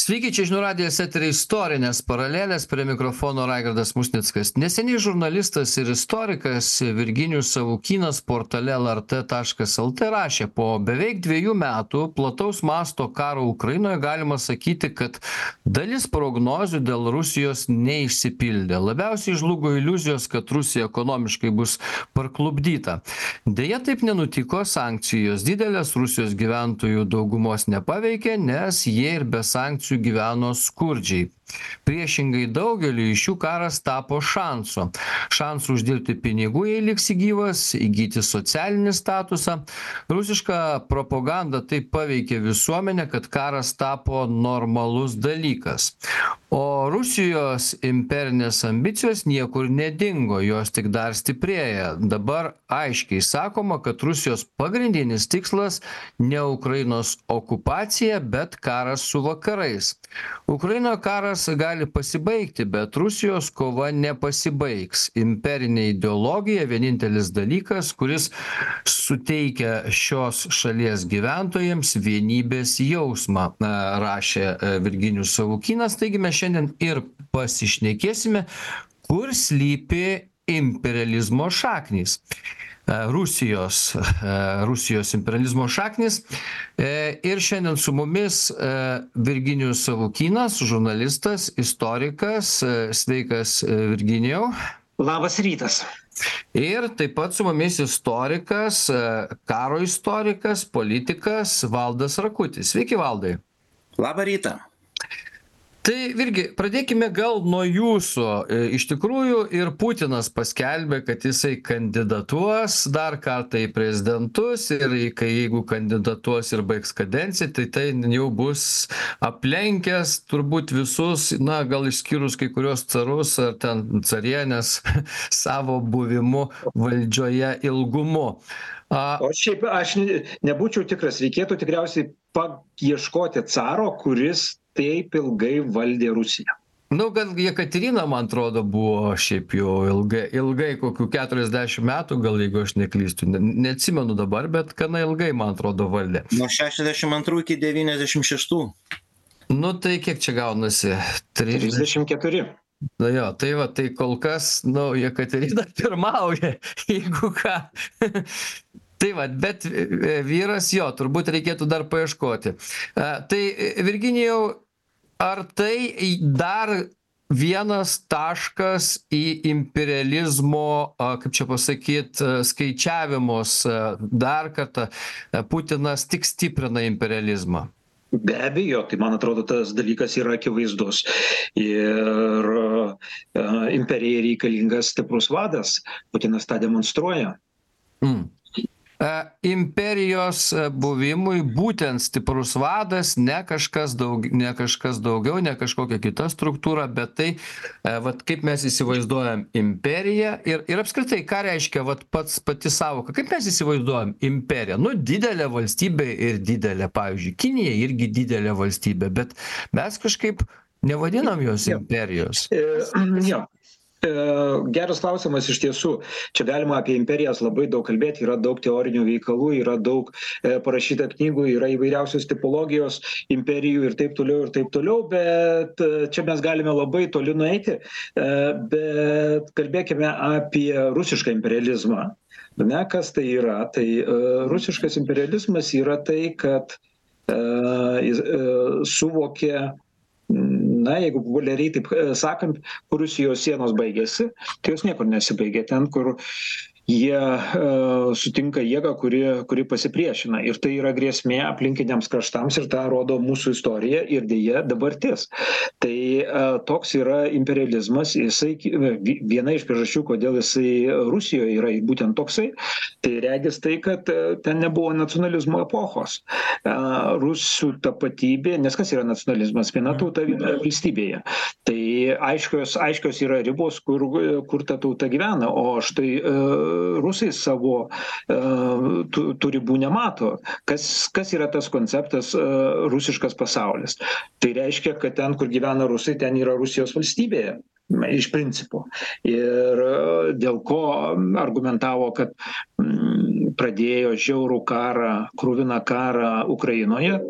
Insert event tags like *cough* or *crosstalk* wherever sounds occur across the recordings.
Sveiki, čia žinių radijas eterį istorinės paralelės, prie mikrofono Raigardas Musnickas. Neseniai žurnalistas ir istorikas Virginijus Savukynas portale lrt.lt rašė, po beveik dviejų metų plataus masto karo Ukrainoje galima sakyti, kad dalis prognozių dėl Rusijos neišsipildė. Labiausiai žlugo iliuzijos, kad Rusija ekonomiškai bus parklubdyta. Deja, taip nenutiko, sankcijos didelės Rusijos gyventojų daugumos nepaveikė, nes jie ir be sankcijų gyveno skurdžiai priešingai daugeliui iš jų karas tapo šansu. Šansu uždirbti pinigų jei liksi gyvas įgyti socialinį statusą. Rusiška propaganda taip paveikė visuomenę kad karas tapo normalus dalykas. O rusijos imperinės ambicijos niekur nedingo jos tik dar stiprėja. Dabar aiškiai sakoma kad rusijos pagrindinis tikslas ne ukrainos okupacija bet karas su vakarais. Ukrainoje karas gali pasibaigti bet rusijos kova nepasibaigs. Imperinė ideologija vienintelis dalykas kuris suteikia šios šalies gyventojams vienybės jausmą na rašė e, virginijus savukynas. Taigi mes šiandien ir pasišnekėsime kur slypi imperializmo šaknys. E, Rusijos, e, Rusijos imperializmo šaknis. E, ir šiandien su mumis Virginijus Savukynas, žurnalistas, istorikas. Sveikas, Virginijau. Labas rytas. Ir taip pat su mumis istorikas, karo istorikas, politikas Valdas Rakutis. Sveiki, Valdai. Labą rytą tai virgi pradėkime gal nuo jūsų. E, iš tikrųjų ir putinas paskelbė kad jisai kandidatuos dar kartą į prezidentus ir kai jeigu kandidatuos ir baigs kadenciją tai tai jau bus aplenkęs turbūt visus na gal išskyrus kai kuriuos carus ar ten carienes *laughs* savo buvimu valdžioje ilgumu. A o šiaip aš nebūčiau tikras reikėtų tikriausiai paieškoti caro kuris taip ilgai valdė Rusiją. Nu, gal Jekaterina, man atrodo, buvo šiaip jau ilgai, ilgai kokių 40 metų, gal jeigu aš neklystu, ne, neatsimenu dabar, bet gana ilgai, man atrodo, valdė. Nuo 62 iki 96. Nu, tai kiek čia gaunasi? 34. Na jo, tai va, tai kol kas, nu, Jekaterina *laughs* pirmauja, jeigu ką. Tai vat bet e, vyras jo turbūt reikėtų dar paieškoti. A tai virginijau ar tai dar vienas taškas į imperializmo kaip čia pasakyt skaičiavimus dar kartą putinas tik stiprina imperializmą? Be abejo tai man atrodo tas dalykas yra akivaizdus. Ir imperijai reikalingas stiprus vadas putinas tą demonstruoja. Mm imperijos buvimui būtent stiprus vadas ne kažkas daug ne kažkas daugiau ne kažkokia kita struktūra bet tai vat kaip mes įsivaizduojam imperiją ir ir apskritai ką reiškia vat pats pati sąvoka kaip mes įsivaizduojam imperiją? Nu didelė valstybė ir didelė. Pavyzdžiui kinija irgi didelė valstybė bet mes kažkaip nevadinam jos imperijos. E, jo. E, geras klausimas iš tiesų. Čia galima apie imperijas labai daug kalbėti. Yra daug teorinių veikalų yra daug e, parašyta knygų yra įvairiausios tipologijos imperijų ir taip toliau ir taip toliau bet e, čia mes galime labai toli nueiti. Bet kalbėkime apie rusišką imperializmą. Ane kas tai yra? Tai rusiškas imperializmas yra tai kad jis suvokia na jeigu populiariai taip sakant kur rusijos sienos baigiasi tai jos niekur nesibaigia ten kur jie e, sutinka jėgą kuri kuri pasipriešina. Ir tai yra grėsmė aplinkiniams kraštams ir tą rodo mūsų istorija ir deja dabartis. Tai e, toks yra imperializmas. Jisai viena iš priežasčių kodėl jisai rusijoj yra būtent toksai tai regis tai kad e, ten nebuvo nacionalizmo epochos. Rusų tapatybė nes kas yra nacionalizmas? Viena tauta vienoje valstybėje. Tai aiškios aiškios yra ribos kur kur ta tauta gyvena. O štai rusai savo e, tų tų ribų nemato. Kas kas yra tas konceptas e, rusiškas pasaulis? Tai reiškia kad ten kur gyvena rusai ten yra rusijos valstybė iš principo. Ir e, dėl ko argumentavo kad mm, pradėjo žiaurų karą kruviną karą ukrainoje?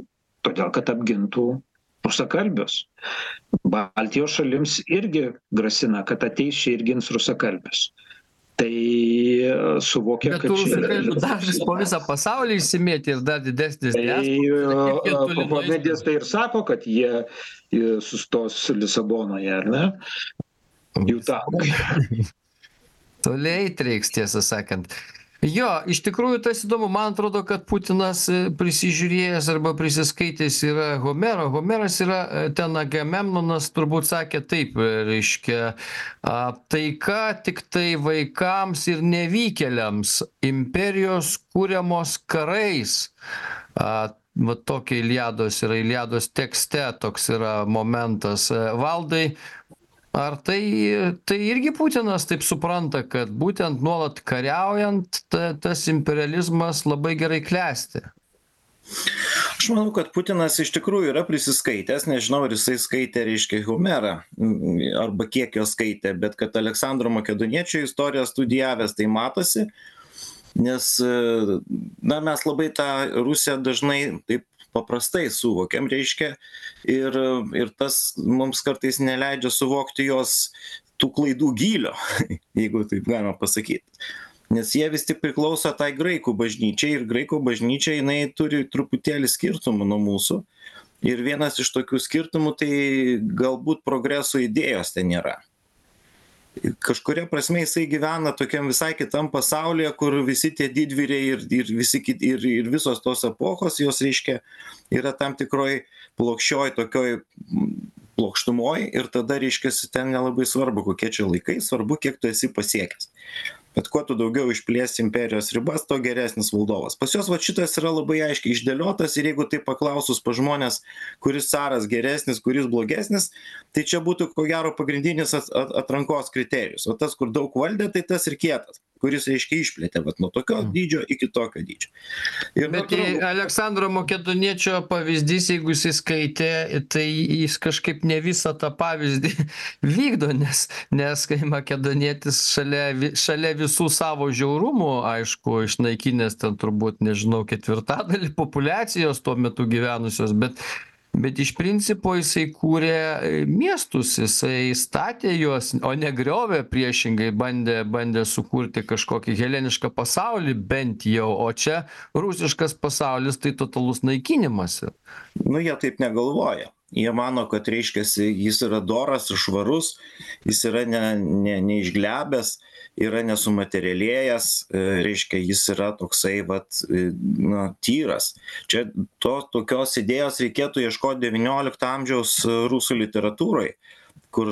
Todėl kad apgintų rusakalbius. Baltijos šalims irgi grasina kad ateis čia ir gins rusakalbius tai suvokia Bet kad čia dažnis po visą pasaulį išsimėtė ir dar didesnis Tai jie toli Pavadės tai ir sako, kad jie e, sustos Lisabonoje, ar ne? Jų tankai. *laughs* Toliai reiks, tiesą sakant. Jo, iš tikrųjų tas įdomu, man atrodo, kad Putinas e, prisižiūrėjęs arba prisiskaitęs yra Homero. Homeras yra e, ten Agamemnonas turbūt sakė taip, e, reiškia, a, taika tik tai vaikams ir nevykėliams, imperijos kūriamos karais. A, Va tokia Iliados yra, Iliados tekste toks yra momentas. Valdai, Ar tai, tai irgi Putinas taip supranta, kad būtent nuolat kariaujant ta, tas imperializmas labai gerai klesti? Aš manau, kad Putinas iš tikrųjų yra prisiskaitęs, nežinau, ar jisai skaitė, reiškia, Homerą, arba kiek jo skaitė, bet kad Aleksandro Makedoniečio istoriją studijavęs, tai matosi, nes, na, mes labai tą Rusiją dažnai taip paprastai suvokiam, reiškia, ir, ir tas mums kartais neleidžia suvokti jos tų klaidų gylio, *laughs* jeigu taip galima pasakyti. Nes jie vis tik priklauso tai graikų bažnyčiai ir graikų bažnyčia jinai turi truputėlį skirtumų nuo mūsų. Ir vienas iš tokių skirtumų tai galbūt progreso idėjos ten nėra kažkuria prasme jisai gyvena tokiam visai kitam pasaulyje kur visi tie didvyriai ir ir visi kiti ir ir visos tos epochos jos reiškia yra tam tikroj plokščioj tokioj plokštumoj ir tada reiškiasi ten nelabai svarbu kokie čia laikai svarbu kiek tu esi pasiekęs bet kuo tu daugiau išplėsi imperijos ribas tuo geresnis valdovas. Pas juos vat šitas yra labai aiškiai išdėliotas ir jeigu taip paklausus pas žmones kuris caras geresnis kuris blogesnis tai čia būtų ko gero pagrindinis at atrankos kriterijus. O tas kur daug valdė tai tas ir kietas kuris reiškia išplėtė vat nuo tokio dydžio iki tokio dydžio. Ir Bet natūralu Aleksandro Makedoniečio pavyzdys, jeigu jis skaitė, tai jis kažkaip ne visą tą pavyzdį *laughs* vykdo, nes, nes kai makedonietis šalia, šalia visų savo žiaurumų, aišku, išnaikinęs ten turbūt, nežinau, ketvirtadalį populacijos tuo metu gyvenusios, bet bet iš principo jisai kūrė e, miestus jisai statė juos o ne griovė priešingai bandė bandė sukurti kažkokį helenišką pasaulį bent jau o čia rusiškas pasaulis tai totalus naikinimas. Nu jie taip negalvoja. Jie mano kad reiškiasi jis yra doras ir švarus jis yra ne ne neišglebęs yra nesumaterialėjęs e, reiškia jis yra toksai vat e, na tyras. Čia to tokios idėjos reikėtų ieškot devyniolikto amžiaus e, rusų literatūroj kur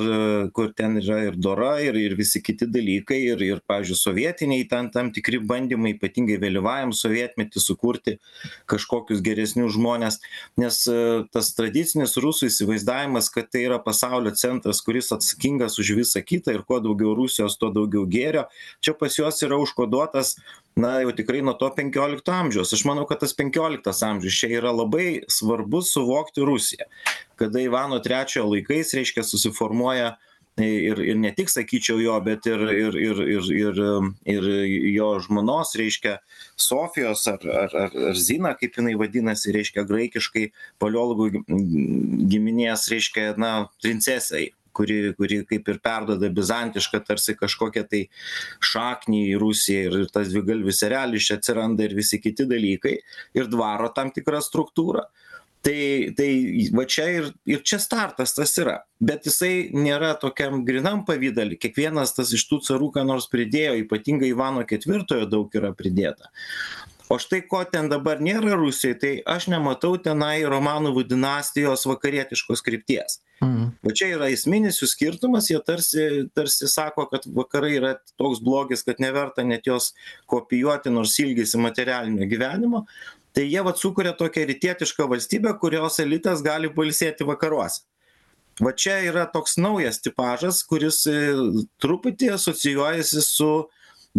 kur ten yra ir dora ir ir visi kiti dalykai ir ir pavyzdžiui sovietiniai ten tam tikri bandymai ypatingai vėlyvajam sovietmety sukurti kažkokius geresnius žmones nes tas tradicinis rusų įsivaizdavimas kad tai yra pasaulio centras kuris atsakingas už visa kita ir kuo daugiau rusijos tuo daugiau gėrio čia pas juos yra užkoduotas na jau tikrai nuo to penkiolikto amžiaus. Aš manau kad tas penkioliktas amžius čia yra labai svarbu suvokti rusiją. Kada ivano trečiojo laikais reiškia susiformuoja ir ir ne tik sakyčiau jo bet ir ir ir ir ir ir jo žmonos reiškia sofijos ar ar ar ar zina kaip jinai vadinasi reiškia graikiškai paleologų giminės reiškia na princesei kuri kuri kaip ir perduoda bizantišką tarsi kažkokią tai šaknį į rusiją ir ir tas dvigalvis erelis čia atsiranda ir visi kiti dalykai ir dvaro tam tikra struktūra tai tai va čia ir ir čia startas tas yra. Bet jisai nėra tokiam grynam pavidale kiekvienas tas iš tų carų ką nors pridėjo ypatingai ivano ketvirtojo daug yra pridėta. O štai ko ten dabar nėra rusijoj tai aš nematau tenai romanovų dinastijos vakarietiškos krypties. Va čia yra esminis jų skirtumas jie tarsi tarsi sako kad vakarai yra toks blogis kad neverta net jos kopijuoti nors ilgisi materialinio gyvenimo tai jie vat sukuria tokią rytietišką valstybę kurios elitas gali pailsėti vakaruose. Va čia yra toks naujas tipažas kuris truputį asocijuojasi su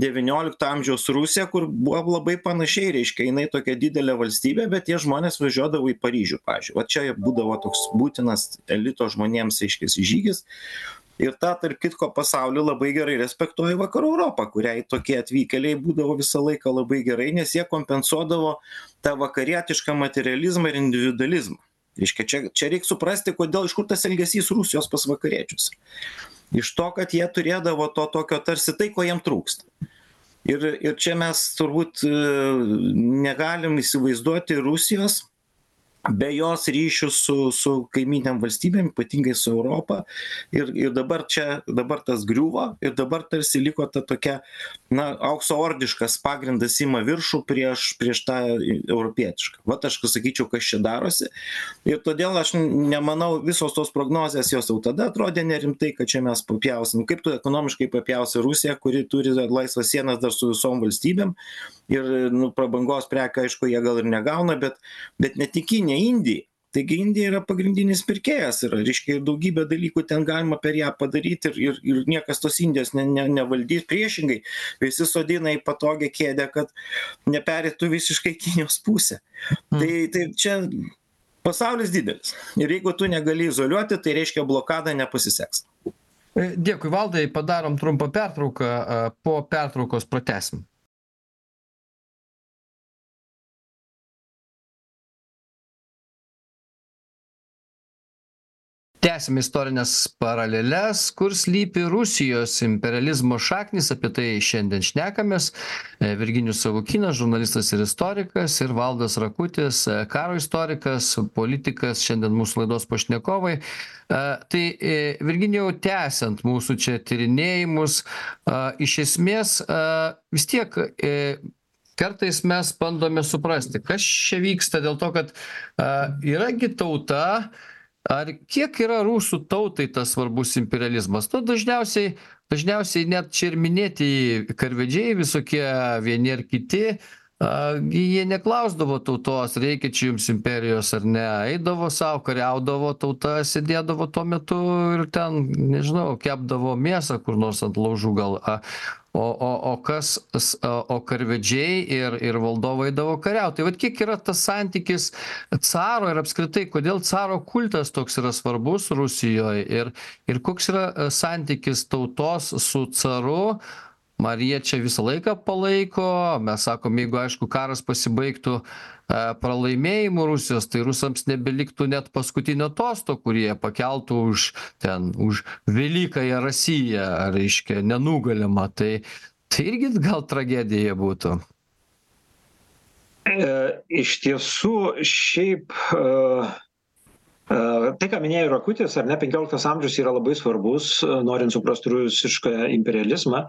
devyniolikto amžiaus rusija kur buvo labai panašiai reiškia jinai tokia didelė valstybė bet tie žmonės važiuodavo į paryžių pavyzdžiui. Va čia būdavo toks būtinas elito žmonėms reiškiasi žygis ir tą tarp kitko pasaulį labai gerai respektuoja vakarų europa kuriai tokie atvykėliai būdavo visą laiką labai gerai nes jie kompensuodavo tą vakarietišką materializmą ir individualizmą. Reiškia čia čia reik suprasti kodėl iš kur tas elgesys rusijos pas vakariečius. Iš to kad jie turėdavo to tokio tarsi tai ko jiem trūksta. Ir ir čia mes turbūt e, negalim įsivaizduoti rusijos be jos ryšių su su kaimyninėm valstybėm ypatingai su europa. Ir ir dabar čia dabar tas griūva ir dabar tarsi liko ta tokia na auksaordiškas pagrindas ima viršų prieš prieš tą europietišką. Vat aš sakyčiau kas čia darosi. Ir todėl aš nemanau visos tos prognozės jos jau tada atrodė nerimtai kad čia mes papjausim. Kaip tu ekonomiškai papjausi rusiją kuri turi laisvas sienas dar su visom valstybėm. Ir nu prabangos prekių aišku jie gal ir negauna bet bet ne tik kinija indija taigi indija yra pagrindinis pirkėjas yra reiškia ir daugybę dalykų ten galima per ją padaryt ir ir ir niekas tos indijos ne ne nevaldys. Priešingai visi sodina į patogią kėdę kad nepereitų visiškai kinijos pusę. Tai tai čia pasaulis didelis. Ir jeigu tu negali izoliuoti tai reiškia blokada nepasiseks. Dėkui, Valdai, padarom trumpą pertrauką, po pertraukos pratesim. Tęsiam istorines paraleles kur slypi rusijos imperializmo šaknys apie tai šiandien šnekamės. E, virginijus savukynas žurnalistas ir istorikas ir valdas rakutis e, karo istorikas politikas šiandien mūsų laidos pašnekovai. E, tai virginijau tęsiant mūsų čia tyrinėjimus iš esmės vis tiek kartais mes bandome suprasti kas čia vyksta dėl to kad yra gi tauta ar kiek yra rusų tautai tas svarbus imperializmas? Nu dažniausiai dažniausiai net čia ir minėtieji karvedžiai visokie vieni ar kiti a gi jie neklausdavo tautos reikia čia jums imperijos ar ne. Eidavo sau kariaudavo tauta sėdėdavo tuo metu ir ten nežinau kepdavo mėsą kur nors ant laužų gal. A o o o kas s o karvedžiai ir ir valdovai eidavo kariaut. Tai vat kiek yra tas santykis caro ir apskritai kodėl caro kultas toks yra svarbus rusijoj ir ir koks yra e, santykis tautos su caru ar jie čia visą laiką palaiko mes sakom jeigu aišku karas pasibaigtų pralaimėjimu rusijos tai rusams nebeliktų net paskutinio tosto kurį jie pakeltų už ten už velykąją rasiją reiškia nenugalimą tai tai irgi gal tragedija būtų. E, iš tiesų šiaip e, Tai, ką minėjo Rakutis, ar ne, 15 amžius yra labai svarbus, norint suprasti rusišką imperializmą,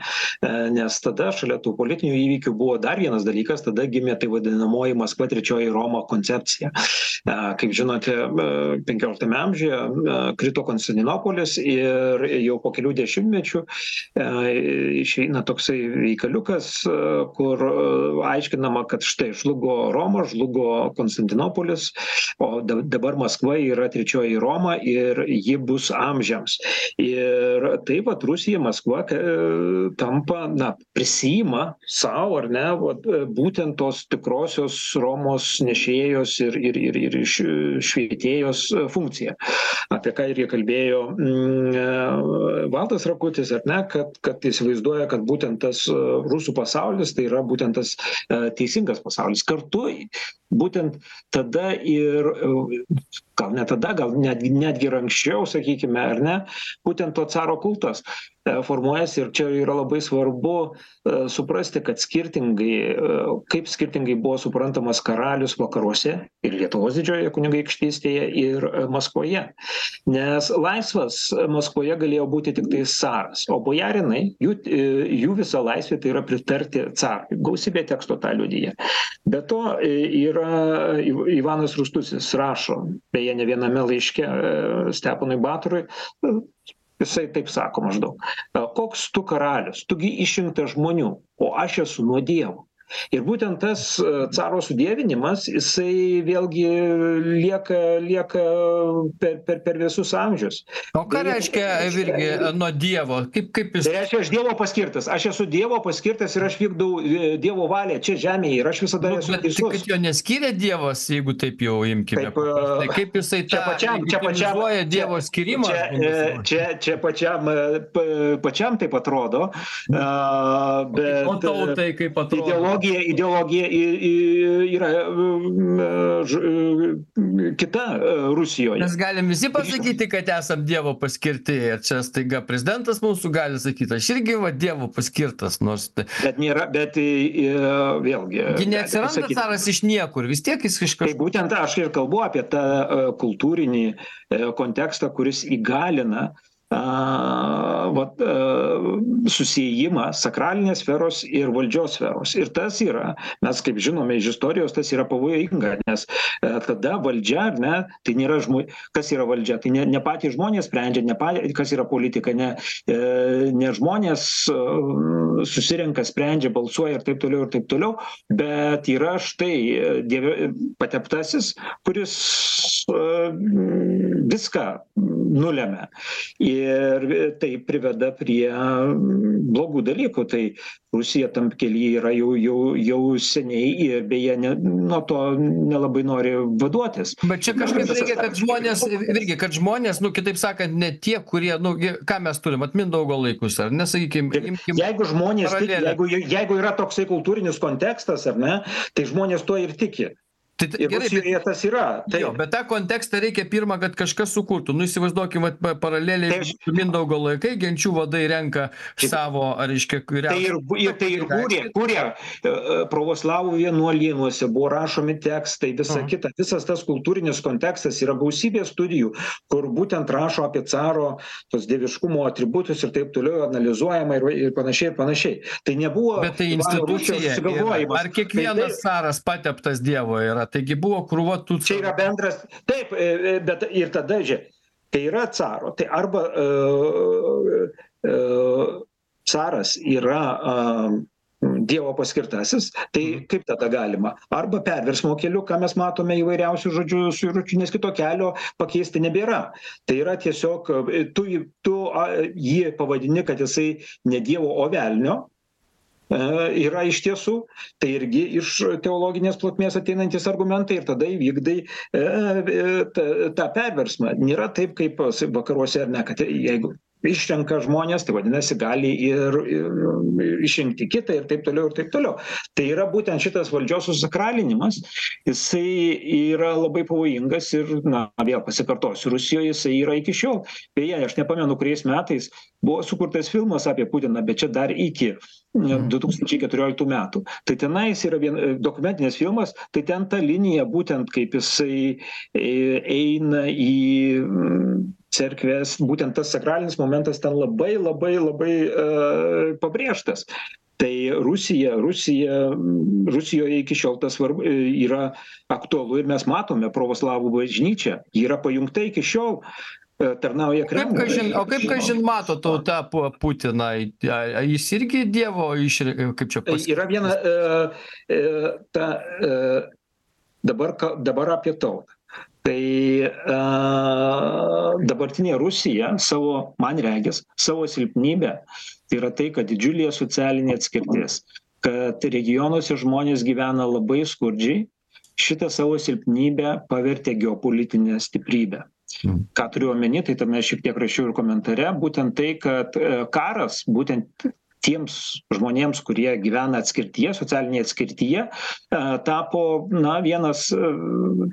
nes tada šalia tų politinių įvykių buvo dar vienas dalykas, tada gimė tai vadinamoji Maskva trečioji Roma koncepcija. Kaip žinote, 15 amžiuje krito Konstantinopolis ir jau po kelių dešimtmečių išeina toksai veikaliukas, kur aiškinama, kad štai žlugo Roma, žlugo Konstantinopolis, o dabar Maskva yra trečioji Roma ir ji bus amžiams. Ir taip pat Rusija, Maskva tampa, na, prisima savo, ar ne, vat, būtent tos tikrosios Romos nešėjos ir, ir, ir, ir švietėjos funkciją. Apie ką ir jie kalbėjo mm, Valdas Rakutis, ar ne, kad, kad įsivaizduoja, kad būtent tas rusų pasaulis tai yra būtent tas teisingas pasaulis. Kartu būtent tada ir gal ne tada gal netgi netgi ir anksčiau sakykime ar ne būtent to caro kultas formuojasi ir čia yra labai svarbu e, suprasti, kad skirtingai, e, kaip skirtingai buvo suprantamas karalius vakaruose ir Lietuvos didžiojoje kunigaikštystėje ir Maskvoje. Nes laisvas Maskvoje galėjo būti tik tai caras, o bojarinai, jų, jų visa laisvė tai yra pritarti carui. Gausybė teksto tą liudyje. Be to yra Ivanas Rustusis rašo, beje, ne viename laiške Steponui Baturui, jisai taip sako maždaug. Koks tu karalius? Tu gi išrinktas žmonių o aš esu nuo dievo ir būtent tas e, caro sudievinimas jisai vėlgi lieka lieka per per per visus amžius. O ką reiškia virgi nuo dievo? Kaip kaip jis tai reiškia aš dievo paskirtas. Aš esu dievo paskirtas ir aš vykdau e, dievo valią čia žemėje ir aš visada nu, esu bet tai teisus. kad jo neskyrė dievas jeigu taip jau imkime Taip, e, tai kaip jisai čia tą pačiam čia pačiam dievo skyrimą čia, e, čia, čia pačiam, e, pa- pačiam taip atrodo, a, bet o tautai kaip atrodo ideologija ideologija i i yra ž- kita e, Rusijoje. Mes galim visi pasakyti, kad esam Dievo paskirti. Ir čia staiga prezidentas mūsų gali sakyti, aš irgi va Dievo paskirtas, nors tai- Bet nėra, bet i, i, vėlgi. gi gali neatsiranda caras iš niekur, vis tiek jis iš Tai kažkur. būtent aš ir kalbu apie tą e, kultūrinį e, kontekstą, kuris įgalina a, vat, a, susijimą sakralinės sferos ir valdžios sferos. Ir tas yra, mes kaip žinome iš istorijos, tas yra pavojinga, nes e, tada valdžia, ar ne, tai nėra žmonės, kas yra valdžia, tai ne, ne patys žmonės sprendžia, ne patys, kas yra politika, ne, e, ne žmonės e, susirenka, sprendžia, balsuoja ir taip toliau ir taip toliau, bet yra štai dieve, pateptasis, kuris viską nulėmė. Ir tai priveda prie blogų dalykų. Tai Rusija tam kelyje yra jau, jau, jau seniai ir beje ne, nuo to nelabai nori vaduotis. Bet čia kažkaip reikia, kad žmonės, irgi, kad žmonės, nu, kitaip sakant, ne tie, kurie, nu, gi- ką mes turim, atmindaugo laikus, ar nesakykime, imkim, Jeigu žmonės tiki, jeigu, jeigu yra toksai kultūrinis kontekstas, ar ne, tai žmonės tuo ir tiki. Tai, tai Ir gerai, bet, Rusijoje tas yra. jo, Taip. bet tą kontekstą reikia pirmą, kad kažkas sukurtų. Nu, įsivaizduokim, vat, pa- paraleliai Tai su Mindaugo laikai, genčių vadai renka savo, ar reiškia, Tai ir, ir, tai ir kūrė, kūrė e, e, pravoslavų vienuolienuose, buvo rašomi tekstai, visa Mhm. kita. Visas tas kultūrinis kontekstas yra gausybė studijų, kur būtent rašo apie caro tos dieviškumo atributus ir taip toliau analizuojama ir, ir panašiai ir panašiai. Tai nebuvo Bet tai institucija. Yra. Ar kiekvienas Tai caras pateptas Dievo yra? Taigi buvo krūva tų Čia yra bendras. Taip, e, e, bet ir tada, žiūrėk, kai yra caro, tai arba uh, caras yra Dievo paskirtasis, tai kaip tada galima? Arba perversmo keliu, ką mes matome įvairiausių žodžių suiručių, nes kito kelio pakeisti nebėra. Tai yra tiesiog, e, tu, tu jį pavadini, kad jisai ne Dievo, o velnio, e, yra iš tiesų, tai irgi iš teologinės plotmės ateinantis argumentai ir tada įvykdai tą, perversmą. Nėra taip, kaip vakaruose ar ne, kad jeigu išrenka žmonės, tai vadinasi, gali ir, ir išrinkti kitą ir taip toliau ir taip toliau. Tai yra būtent šitas valdžios susakralinimas, jisai yra labai pavojingas ir, na, vėl pasikartosiu, Rusijoje jisai yra iki šiol. Beje, aš nepamenu, kuriais metais buvo sukurtas filmas apie Putiną, bet čia dar iki e, 2014 metų. Tai tenais yra vien, dokumentinis filmas, tai ten ta linija būtent kaip jisai e, eina į cerkvės, būtent tas sakralinis momentas ten labai labai labai e, pabrėžtas. Tai Rusija, Rusija, Rusijoje iki šiol tas svarbu, e, yra aktualu ir mes matome pravoslavų bažnyčią, ji yra pajungta iki šiol, e, tarnauja Kaip Kremliui. kažin, o kaip kažin mato tauta Pu- Putiną? Jis irgi Dievo išri, kaip čia pasakyti? yra viena e, ta, e, dabar, dabar apie tautą. Tai e, dabartinė Rusija savo, man regis, savo silpnybę tai yra tai, kad didžiulė socialinė atskirtis, kad regionuose žmonės gyvena labai skurdžiai, šitą savo silpnybę pavertė geopolitinę stiprybę. Mm. Ką turiu omeny, tai tame šiek tiek rašiau ir komentare, būtent tai, kad e, karas, būtent tiems žmonėms, kurie gyvena atskirtyje, socialinėje atskirtyje, e, tapo, na, vienas e,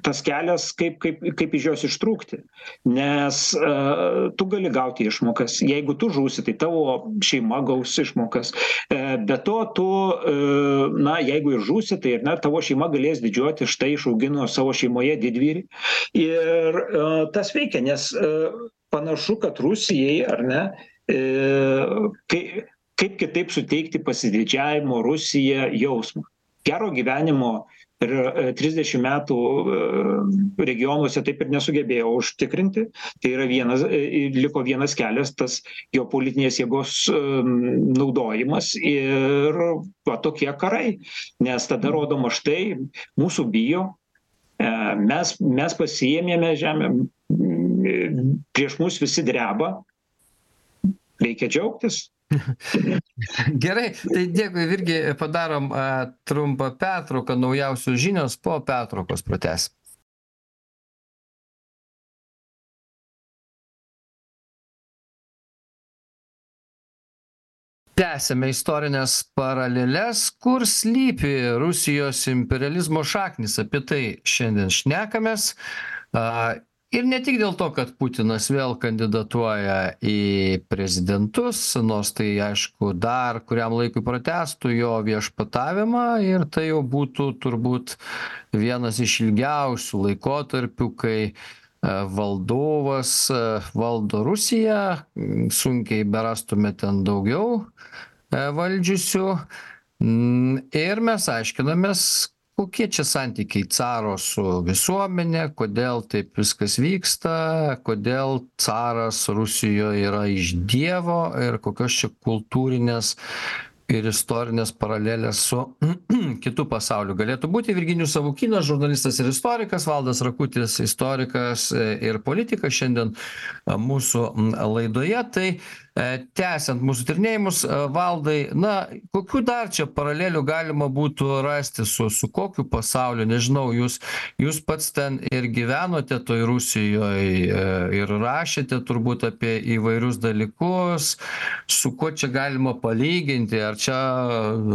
tas kelias, kaip, kaip, kaip iš jos ištrūkti. Nes uh, tu gali gauti išmokas. Jeigu tu žūsi, tai tavo šeima gaus išmokas. Uh, be to, tu, na, jeigu ir žūsi, tai na, tavo šeima galės didžiuoti, štai išaugino savo šeimoje didvyrį. Ir uh, tas veikia, nes uh, panašu, kad Rusijai, ar ne, uh, kai, kaip kitaip suteikti pasididžiavimo Rusija jausmą. Gero gyvenimo per e, 30 metų e, regionuose taip ir nesugebėjo užtikrinti. Tai yra vienas, e, liko vienas kelias, tas geopolitinės jėgos naudojimas ir va, tokie karai. Nes tada rodoma štai, mūsų bijo, mes, mes pasijėmėme žemę, prieš mus visi dreba, reikia džiaugtis. *laughs* Gerai, tai dėkui, irgi padarom a, trumpą pertrauką, naujausios žinios po pertraukos pratęs. tęsiame istorines paraleles kur slypi rusijos imperializmo šaknys apie tai šiandien šnekamės ir ne tik dėl to kad putinas vėl kandidatuoja į prezidentus nors tai aišku dar kuriam laikui pratęstų jo viešpatavimą ir tai jau būtų turbūt vienas iš ilgiausių laikotarpių kai valdovas valdo rusiją. Sunkiai berastume ten daugiau valdžiusių. Ir mes aiškinamės kokie čia santykiai caro su visuomene kodėl taip viskas vyksta kodėl caras rusijoj yra iš dievo ir kokios čia kultūrinės ir istorinės paralelės su *clears throat* kitu pasauliu. Galėtų būti virginijus savukynas žurnalistas ir istorikas valdas rakutis istorikas ir politikas šiandien mūsų laidoje. Tai tęsiant mūsų tyrinėjimus valdai na kokių dar čia paralelių galima būtų rasti su su kokiu pasauliu? Nežinau jūs jūs pats ten ir gyvenote toj rusijoj ir rašėte turbūt apie įvairius dalykus. Su kuo čia galima palyginti? Ar čia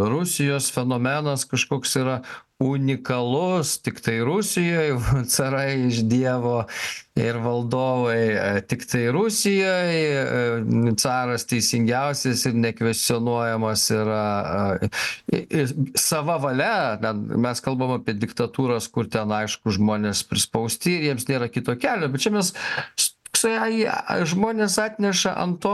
rusijos fenomenas kažkoks yra unikalus tiktai rusijoj *laughs* carai iš dievo ir valdovai tiktai rusijoj caras teisingiausias ir nekvestionuojamas yra sava valia ten mes kalbam apie diktatūras kur ten aišku žmonės prispausti ir jiems nėra kito kelio bet čia mes toksai žmonės atneša ant to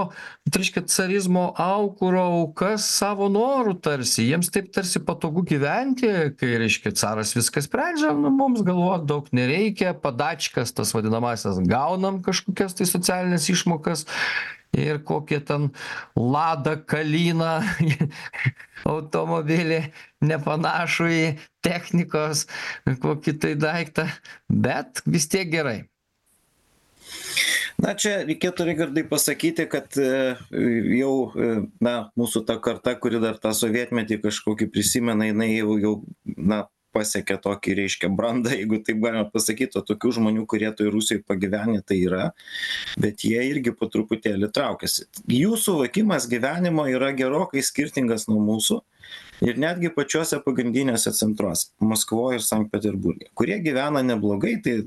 reiškia carizmo aukuro aukas savo noru tarsi. Jiems taip tarsi patogu gyventi kai reiškia caras viską sprendžia nu mums galvot daug nereikia padačkas tas vadinamąsias gaunam kažkokias tai socialines išmokas ir kokie ten lada kalina *laughs* automobilį nepanašų į technikos kokį tai daiktą bet vis tiek gerai na čia reikėtų raigardai pasakyti kad jau na mūsų ta karta kuri dar tą sovietmetį kažkokį prisimena jinai jau jau na pasiekė tokį reiškia brandą jeigu taip galima pasakyt o tokių žmonių kurie toj rusijoj pagyvenę tai yra bet jie irgi po truputėlį traukiasi. Jų suvokimas gyvenimo yra gerokai skirtingas nuo mūsų ir netgi pačiuose pagrindiniuose centruose maskvoj ir sankt peterburge kurie gyvena neblogai tai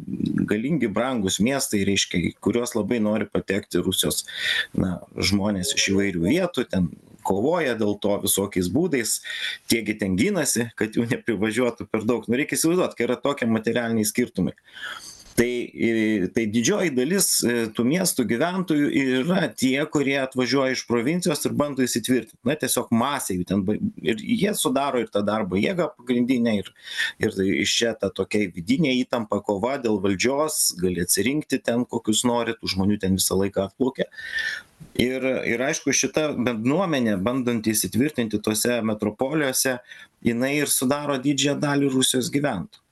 galingi brangūs miestai reiškia į kuriuos labai nori patekti rusijos na žmonės iš įvairių vietų ten kovoja dėl to visokiais būdais tie gi ten ginasi kad jų neprivažiuotų per daug. Nu reikia įsivaizduot kai yra tokie materialiniai skirtumai tai tai didžioji dalis tų miestų gyventojų yra tie kurie atvažiuoja iš provincijos ir bando įsitvirtint na tiesiog masė jų ten ir jie sudaro ir tą darbo jėgą pagrindinę ir ir iš čia ta tokia vidinė įtampa kova dėl valdžios gali atsirinkti ten kokius nori tų žmonių ten visą laiką atplaukia. Ir ir aišku šita bendruomenė bandanti įsitvirtinti tose metropolijose jinai ir sudaro didžiąją dalį rusijos gyventojų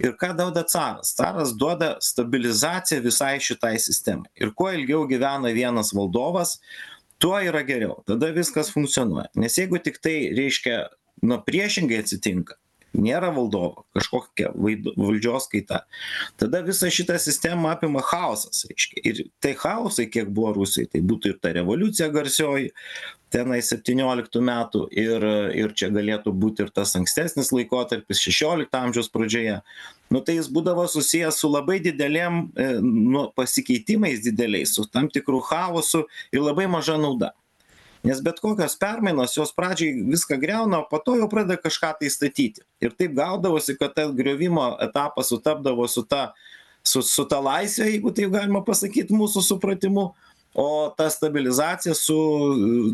ir ką duoda caras? Caras duoda stabilizaciją visai šitai sistemai. Ir kuo ilgiau gyvena vienas valdovas tuo yra geriau. Tada viskas funkcionuoja. Nes jeigu tiktai reiškia nu priešingai atsitinka nėra valdovo kažkokia vaid valdžios kaita. Tada visą šitą sistemą apima chaosas reiškia. Ir tai chaosai kiek buvo rusijoj tai būtų ir ta revoliucija garsioji tenai septynioliktų metų ir ir čia galėtų būt ir tas ankstesnis laikotarpis šešiolikto amžiaus pradžioje. Nu tai jis būdavo susijęs su labai didelėm nu pasikeitimais dideliais su tam tikru chaosu ir labai maža nauda nes bet kokios permainos jos pradžiai viską griauna o po to jau pradeda kažką tai statyti. Ir taip gaudavosi kad tas griovimo etapas sutapdavo su ta su su ta laisve jeigu taip galima pasakyt mūsų supratimu o ta stabilizacija su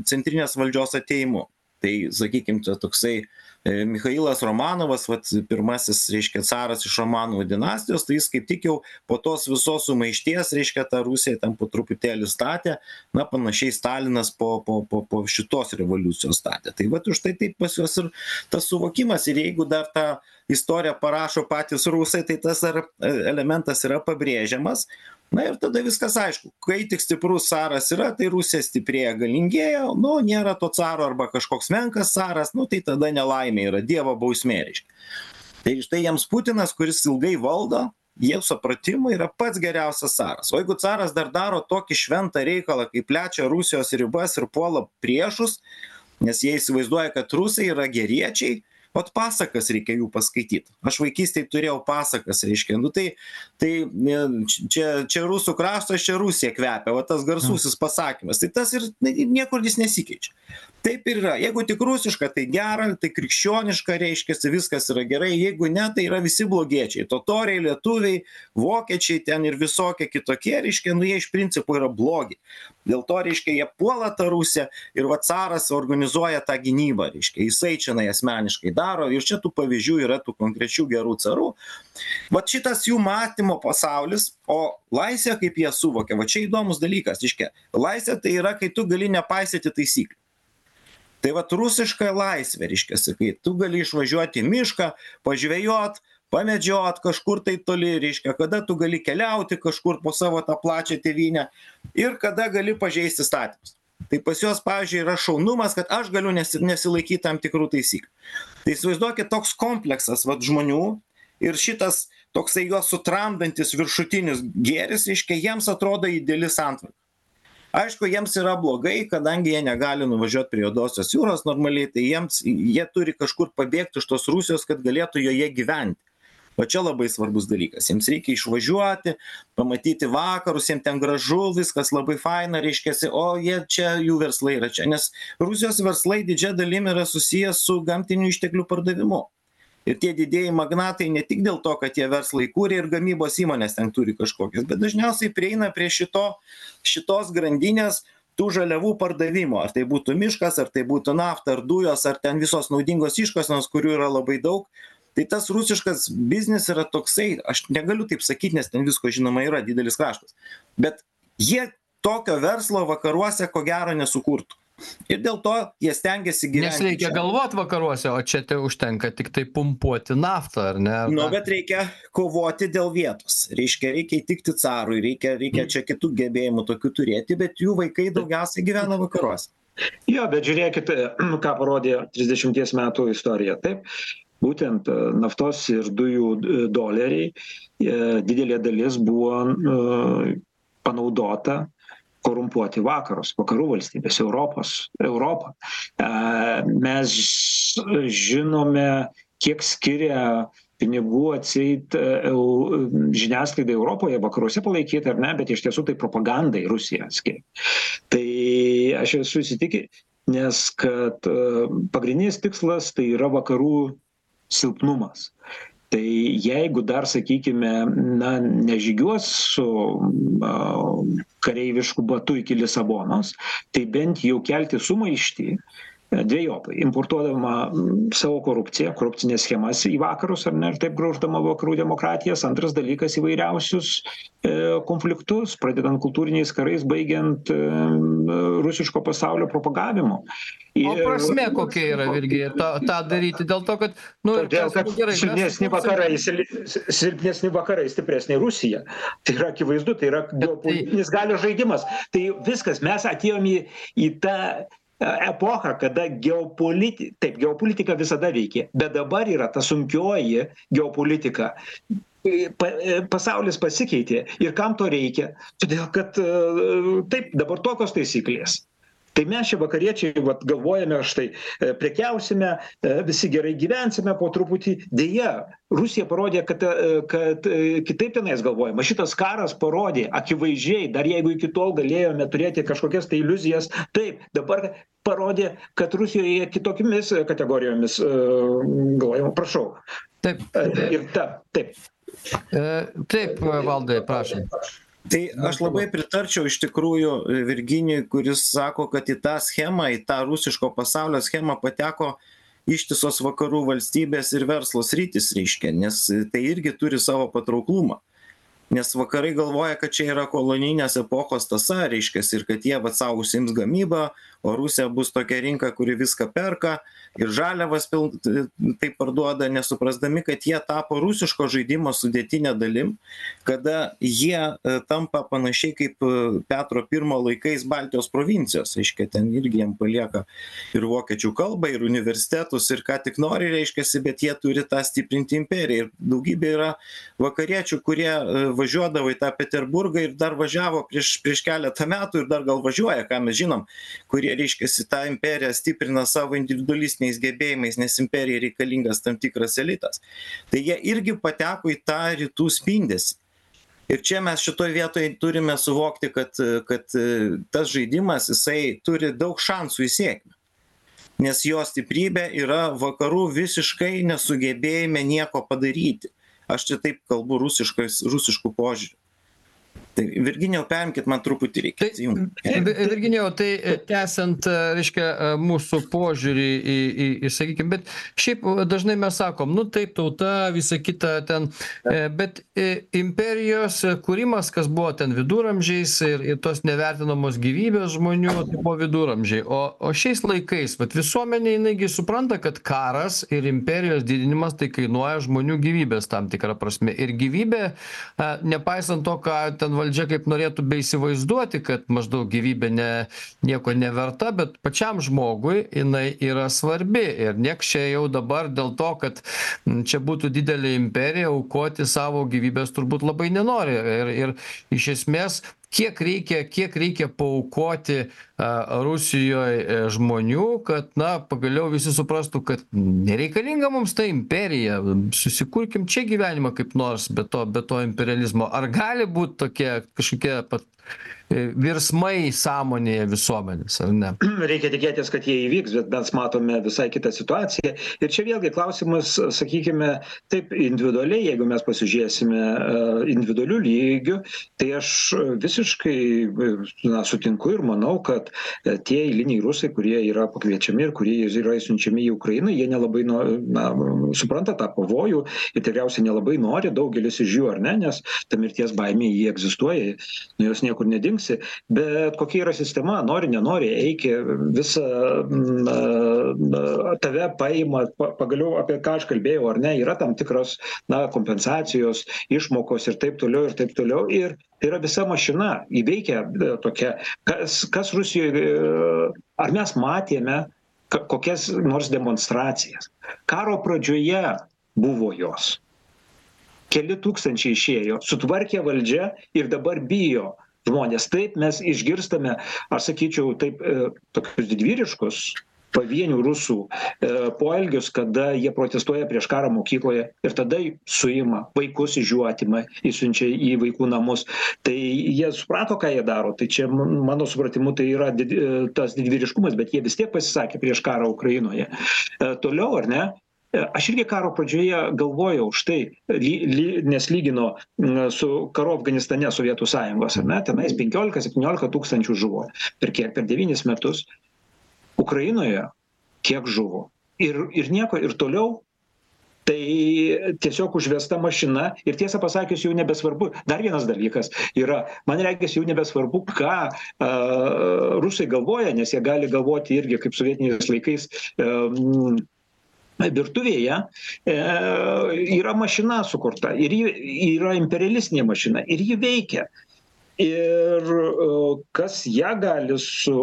centrinės valdžios atėjimu tai sakykim čia toksai michailas romanovas vat pirmasis reiškia caras iš romanovų dinastijos tai jis kaip tik jau po tos visos sumaišties reiškia tą rusiją ten po truputėlį statė. Na panašiai stalinas po po po po šitos revoliucijos statė. Tai vat užtai taip pas juos ir tas suvokimas. Ir jeigu dar tą istoriją parašo patys rusai tai tas ar elementas yra pabrėžiamas na ir tada viskas aišku. Kai tik stiprus caras yra tai rusija stiprėja galingėja nu nėra to caro arba kažkoks menkas caras nu tai tada nelaimė yra dievo bausmė reiškia. Tai štai jiems putinas kuris ilgai valdo jie supratimu yra pats geriausias caras. O jeigu caras dar daro tokį šventą reikalą kaip plečia rusijos ribas ir puola priešus nes jie įsivaizduoja kad rusai yra geriečiai vat pasakas reikia jų paskaityt. Aš vaikystėj turėjau pasakas reiškia nu tai tai ne čia čia rusų kraštas čia rusija kvepia va tas garsusis pasakymas. Tai tas ir niekur jis nesikeičia taip ir yra. Jeigu tik rusiška tai gera tai krikščioniška reiškiasi viskas yra gerai. Jeigu ne tai yra visi blogiečiai. Totoriai lietuviai vokiečiai ten ir visokie kitokie reiškia nu jie iš principo yra blogi. Dėl to reiškia jie puola tą rusiją ir va caras organizuoja tą gynybą reiškia. Jisai čionai asmeniškai daro. Ir čia tų pavyzdžių yra tų konkrečių gerų carų. Vat šitas jų matymo pasaulis o laisvę kaip jie suvokia va čia įdomus dalykas reiškia. Laisvė tai yra kai tu gali nepaisyti taisyklių tai vat rusiška laisvė reiškiasi kai tu gali išvažiuot į mišką pažvejot pamedžiot kažkur tai toli reiškia kada tu gali keliauti kažkur po savo tą plačią tėvynę ir kada gali pažeist įstatymus. Tai pas juos pavyzdžiui yra šaunumas kad aš galiu nesi nesilaikyt tam tikrų taisyklių. Tai įsivaizduokit toks kompleksas vat žmonių ir šitas toksai juos sutramdantis viršutinis gėris reiškia jiems atrodo ideali santvarka aišku jiems yra blogai kadangi jie negali nuvažiuot prie juodosios jūros normaliai tai jiems jie turi kažkur pabėgt iš tos rusijos kad galėtų joje gyventi. Va čia labai svarbus dalykas. Jiems reikia išvažiuoti pamatyti vakarus jiem ten gražu viskas labai faina reiškiasi o jie čia jų verslai yra čia. Nes rusijos verslai didžia dalim yra susiję su gamtinių išteklių pardavimu ir tie didieji magnatai ne tik dėl to kad jie verslą įkūrė ir gamybos įmones ten turi kažkokias bet dažniausiai prieina prie šito šitos grandinės tų žaliavų pardavimo. Ar tai būtų miškas ar tai būtų nafta ar dujos ar ten visos naudingos iškasenos kurių yra labai daug. Tai tas rusiškas biznis yra toksai aš negaliu taip sakyt nes ten visko žinoma yra didelis kraštas. Bet jie tokio verslo vakaruose ko gero nesukurtų ir dėl to jie stengiasi Nes gyventi reikia čia. galvot vakaruose, o čia te užtenka tik tai pumpuoti naftą, ar ne? Nu, bet reikia kovoti dėl vietos. Reiškia, reikia įtikti carui, reikia, reikia čia kitų gebėjimų tokių turėti, bet jų vaikai daugiausiai gyvena vakaruose. Jo, bet žiūrėkit, *clears throat* ką parodė 30 metų istorija. Taip, būtent e, naftos ir dujų e, doleriai, e, didelė dalis buvo panaudota korumpuoti vakarus, vakarų valstybės, Europos, Europą. E, Mes žinome, kiek skiria pinigų atseit e, eu- žiniasklaidai Europoje, vakaruose palaikyti ar ne, bet iš tiesų tai propagandai Rusija skiria. Tai aš esu įsitikinęs, nes kad e, pagrindinis tikslas tai yra vakarų silpnumas. Tai jeigu dar, sakykime, na, nežygiuos su a, kareivišku batu iki Lisabonos, tai bent jau kelti sumaištį dviejopai, importuodama mm, savo korupciją, korupcinės schemas į vakarus, ar ne, ir taip grauždama vakarų demokratijas. Antras dalykas įvairiausius e, konfliktus, pradedant kultūriniais karais, baigiant e, rusiško pasaulio propagavimu. O prasme kokia yra, Virgi, tą, tą daryti dėl to, kad, nu, Todėl, kad silpnesni vakarai, sil- silpnesni vakarai, stipresnė Rusija. Tai yra akivaizdu, tai yra geopolitinis galios žaidimas. Tai viskas, mes atėjome į, į tą epochą, kada geopoliti, taip, geopolitika visada veikia, bet dabar yra ta sunkioji geopolitika. E, pa- e, Pasaulis pasikeitė ir kam to reikia? Todėl, kad e, taip, dabar tokios taisyklės. Tai mes čia vakariečiai vat, galvojame, štai e, prekiausime, e, visi gerai gyvensime po truputį. Deja, Rusija parodė, kad, e, kad kitaip tenais galvojama. Šitas karas parodė akivaizdžiai, dar jeigu iki tol galėjome turėti kažkokias tai iliuzijas, taip, dabar parodė, kad Rusijoje kitokiamis kategorijomis galvojama. Prašau. Taip, Ir ta, taip. taip, valdai, prašom. Tai aš labai pritarčiau iš tikrųjų Virginijui, kuris sako, kad į tą schemą, į tą rusiško pasaulio schemą pateko ištisos vakarų valstybės ir verslo sritis, reiškia, nes tai irgi turi savo patrauklumą. Nes vakarai galvoja, kad čia yra kolonijinės epochos tasa, reiškia, ir kad jie va savo užsims gamybą, o Rusija bus tokia rinka, kuri viską perka ir žaliavas pil- taip parduoda, nesuprasdami, kad jie tapo rusiško žaidimo sudėtinė dalim, kada jie e, tampa panašiai kaip e, Petro I laikais Baltijos provincijos, reiškia, ten irgi jiem palieka ir vokiečių kalbą, ir universitetus, ir ką tik nori, reiškia, bet jie turi tą stiprinti imperiją. Ir daugybė yra vakariečių, kurie e, važiuodavo į tą peterburgą ir dar važiavo prieš prieš keletą metų ir dar gal važiuoja ką mes žinom kurie reiškiasi tą imperiją stiprina savo individualistiniais gebėjimais nes imperijai reikalingas tam tikras elitas. Tai jie irgi pateko į tą rytų spindesį. Ir čia mes šitoj vietoj turime suvokti kad kad tas žaidimas jisai turi daug šansų į sėkmę. Nes jo stiprybė yra vakarų visiškai nesugebėjime nieko padaryti. Aš čia taip kalbu rusiškais rusišku požiūriu tai virginijau perimkit man truputį reikia atsijungt virginijau tai tęsiant reiškia mūsų požiūrį į į į sakykim bet šiaip dažnai mes sakom nu taip tauta visa kita ten bet imperijos kūrimas kas buvo ten viduramžiais ir ir tos nevertinamos gyvybės žmonių tai buvo viduramžiai. O o šiais laikais vat visuomenė jinai gi supranta kad karas ir imperijos didinimas tai kainuoja žmonių gyvybes tam tikra prasme. Ir gyvybė nepaisant to ką ten valdžia kaip norėtų beįsivaizduoti kad maždaug gyvybė ne nieko neverta bet pačiam žmogui jinai yra svarbi. Ir nieks čia jau dabar dėl to kad čia būtų didelė imperija aukoti savo gyvybės turbūt labai nenori. Ir ir iš esmės kiek reikia kiek reikia paaukoti a rusijoj žmonių kad na pagaliau visi suprastų kad nereikalinga mums ta imperija. Susikurkim čia gyvenimą kaip nors be to be to imperializmo. Ar gali būt tokie kažkokie pat virsmai sąmonėje visuomenės ar ne? *clears throat* Reikia tikėtis kad jie įvyks bet mes matome visai kitą situaciją. Ir čia vėlgi klausimas sakykime taip individualiai jeigu mes pasižiūrėsime individualiu lygiu tai aš visiškai na sutinku ir manau kad tie eiliniai rusai kurie yra pakviečiami ir kurie yra siunčiami į ukrainą jie nelabai na supranta tą pavojų ir tikriausiai nelabai nori daugelis iš jų ar ne nes ta mirties baimė ji egzistuoja nuo jos niekur nedingsi bet kokia yra sistema nori nenori eiki visą na tave paima pagaliau apie ką aš kalbėjau ar ne yra tam tikros na kompensacijos išmokos ir taip toliau ir taip toliau ir tai yra visa mašina ji veikia tokia kas kas rusijoj ar mes matėme kokias nors demonstracijas. Karo pradžioje buvo jos. Keli tūkstančiai išėjo sutvarkė valdžia ir dabar bijo žmonės. Taip mes išgirstame aš sakyčiau taip tokius didvyriškus pavienių rusų poelgius kada jie protestuoja prieš karą mokykloje ir tada suima vaikus iš jų atima išsiunčia į vaikų namus. Tai jie suprato ką jie daro. Tai čia mano supratimu tai yra did tas didvyriškumas bet jie vis tiek pasisakė prieš karą ukrainoje. Toliau ar ne aš irgi karo pradžioje galvojau štai ly ly nes lygino su karu afganistane sovietų sąjungos ar ne tenais penkiolika septyniolika tūkstančių žuvo per kiek per devynis metus. Ukrainoje kiek žuvo? Ir ir nieko ir toliau tai tiesiog užvesta mašina. Ir tiesą pasakius jau nebesvarbu dar vienas dalykas yra man regis jau nebesvarbu ką a rusai galvoja nes jie gali galvoti irgi kaip sovietiniais laikais em virtuvėje e yra mašina sukurta ir ji yra imperialistinė mašina ir ji veikia. Ir kas ją gali su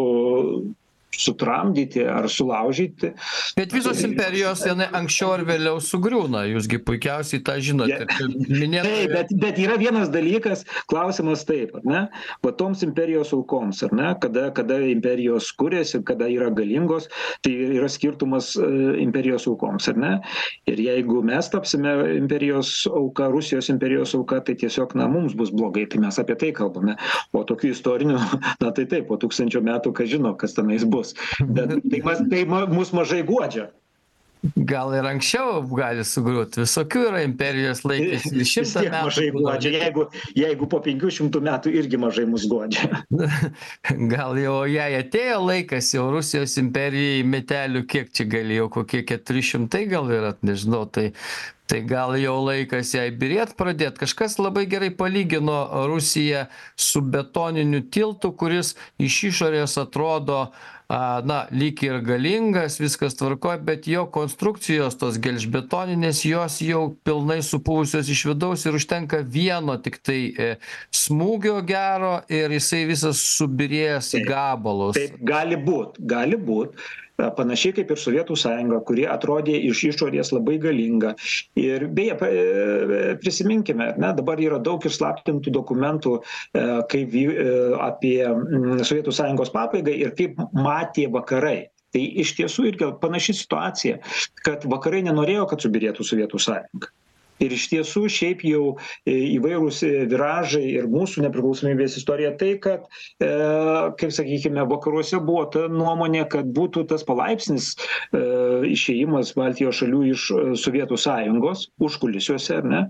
sutramdyti ar sulaužyti. Bet visos imperijos jinai anksčiau ar vėliau sugriūna. Jūs gi puikiausiai tą žinote. Minėtoje taip bet bet yra vienas dalykas klausimas taip ar ne? Va toms imperijos aukoms ar ne? Kada kada imperijos kuriasi kada yra galingos tai yra skirtumas imperijos aukoms ar ne? Ir jeigu mes tapsime imperijos auka rusijos imperijos auka tai tiesiog na mums bus blogai tai mes apie tai kalbame. O tokių istorinių *laughs* na tai taip po tūkstančio metų kas žino kas tenais bus bet tai mas tai ma mus mažai guodžia. Gal ir anksčiau gali sugriūt. Visokių yra imperijos laikėsi ir šimtą tiek mažai metų guodžia. jeigu jeigu po penkių šimtų metų irgi mažai mus guodžia. *laughs* Gal jau jai atėjo laikas jau rusijos imperijai metelių kiek čia galėjo kokie keturi šimtai gal yra nežinau tai tai gal jau laikas jai byrėt pradėt. Kažkas labai gerai palygino rusiją su betoniniu tiltu kuris iš išorės atrodo a na lyg ir galingas viskas tvarkoj bet jo konstrukcijos tos gelžbetoninės jos jau pilnai supuvusios iš vidaus ir užtenka vieno tiktai e smūgio gero ir jisai visas subyrėjęs į gabalus. Taip gali būt gali būt panašiai kaip ir sovietų sąjunga kuri atrodė iš išorės labai galinga. Ir beje prisiminkime ar ne dabar yra daug išslaptintų dokumentų kaip apie sovietų sąjungos pabaigą ir kaip matė vakarai. Tai iš tiesų irgi panaši situacija kad vakarai nenorėjo kad subyrėtų sovietų sąjunga ir iš tiesų šiaip jau įvairūs viražai ir mūsų nepriklausomybės istorija tai kad e kaip sakykime vakaruose buvo ta nuomonė kad būtų tas palaipsnis e išėjimas baltijos šalių iš sovietų sąjungos užkulisiuose ar ne?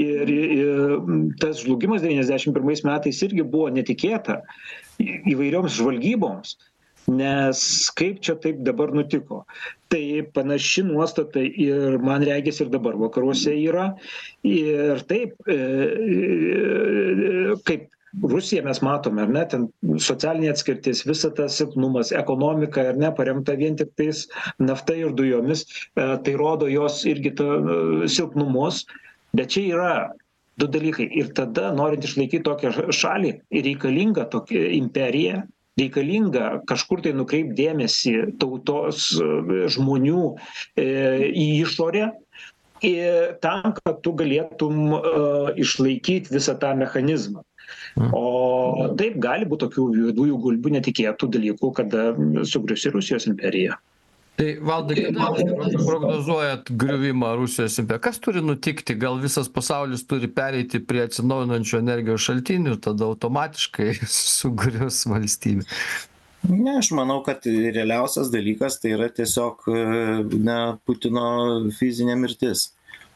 Ir ir tas žlugimas devyniasdešim pirmais metais irgi buvo netikėta įvairioms žvalgyboms nes kaip čia taip dabar nutiko? Tai panaši nuostata ir man regis ir dabar vakaruose yra. Ir taip e kaip rusiją mes matome ar ne ten socialinė atskirtis visa tas silpnumas ekonomika ar ne paremta vien tiktais nafta ir dujomis tai rodo jos irgi tą silpnumus bet čia yra du dalykai. Ir tada norint išlaikyt tokią šalį reikalinga tokia imperija reikalinga kažkur tai nukreipt dėmesį tautos žmonių į išorę ir tam kad tu galėtum išlaikyt visą tą mechanizmą. O taip gali būt tokių juodųjų gulbių netikėtų dalykų kada sugrius ir rusijos imperija tai valdai kada prognozuojat griuvimą rusijos impe kas turi nutikti? Gal visas pasaulis turi pereiti prie atsinaujinančių energijos šaltinių tada automatiškai *laughs* sugrius valstybė? Ne aš manau kad realiausias dalykas tai yra tiesiog na putino fizinė mirtis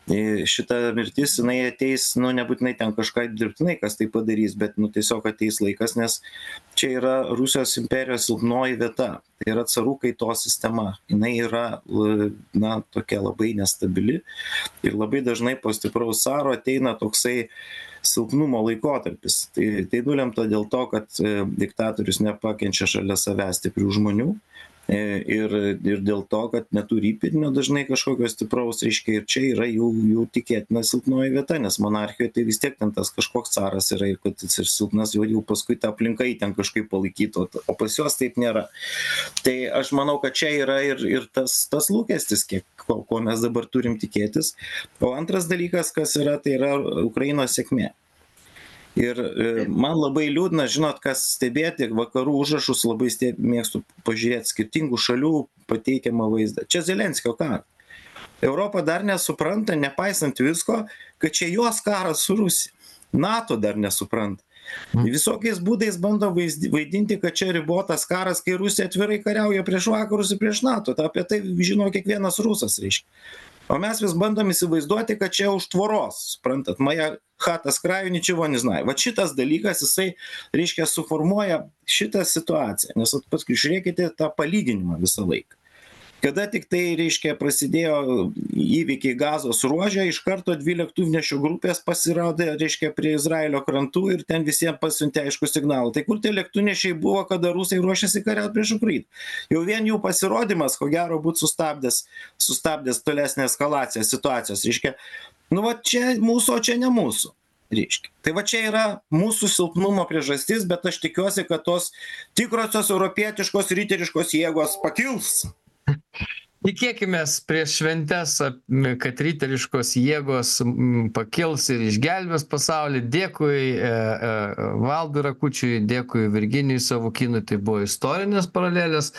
šita mirtis jinai ateis nu nebūtinai ten kažką dirbtinai kas tai padarys bet nu tiesiog ateis laikas nes čia yra rusijos imperijos silpnoji vieta. Tai yra carų kaitos sistema. Jinai yra na tokia labai nestabili ir labai dažnai po stipraus caro ateina toksai silpnumo laikotarpis. Tai tai nulemta dėl to kad diktatorius nepakenčia šalia savęs stiprių žmonių ir ir dėl to kad neturi įpėdinio dažnai kažkokio stipraus reiškia ir čia yra jų jų tikėtina silpnoji vieta nes monarchijoj tai vis tiek ten tas kažkoks caras yra ir kad jis ir silpnas jau jau paskui ta aplinka jį ten kažkaip palaikytų o pas juos taip nėra. Tai aš manau kad čia yra ir ir tas tas lūkestis kiek ko ko mes dabar turim tikėtis. O antras dalykas kas yra tai yra ukrainos sėkmė ir man labai liūdna žinot kas stebėti vakarų užrašus labai mėgstu pažiūrėt skirtingų šalių pateikiamą vaizdą. Čia zelenskio karas. Europa dar nesupranta nepaisant visko kad čia jos karas su rusija. Nato dar nesupranta. Visokiais būdais bando vaizd vaidinti kad čia ribotas karas kai rusija atvirai kariauja prieš vakarus ir prieš nato. Tą apie tai žino kiekvienas rusas reiškia o mes vis bandom įsivaizduoti kad čia už tvoros suprantat? Moja chata s kraju ničego ne znaju vat šitas dalykas jisai reiškia suformuoja šitą situaciją. Nes vat paskui žiūrėkite tą palyginimą visą laiką kada tiktai reiškia prasidėjo įvykiai gazos ruože iš karto dvi lėktuvnešių grupės pasirodė reiškia prie izraelio krantų ir ten visiem pasiuntė aiškų signalą. Tai kur tie lėktuvnešiai buvo kada rusai ruošėsi kariaut prieš ukrainą? Jau vien jų pasirodymas ko gero būt sustabdęs sustabdęs tolesnę eskalaciją situacijos reiškia. Nu va čia mūsų o čia ne mūsų reiškia. Tai va čia yra mūsų silpnumo priežastis bet aš tikiuosi kad tos tikrosios europietiškos riteriškos jėgos pakils tikėkimės prieš šventes kad riteriškos jėgos pakils ir išgelbės pasaulį. Dėkui valdui rakučiui dėkui virginijui savukynui. Tai buvo istorinės paralelės.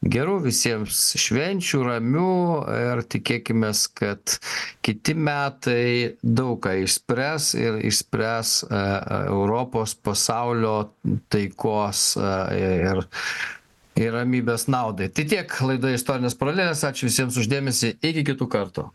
Gerų visiems švenčių ramių ir tikėkimės kad kiti metai daug ką išspręs ir išspręs europos pasaulio taikos ir ir ramybės naudai. Tai tiek laidoje istorinės paralelės. Ačiū visiems už dėmesį iki kitų kartų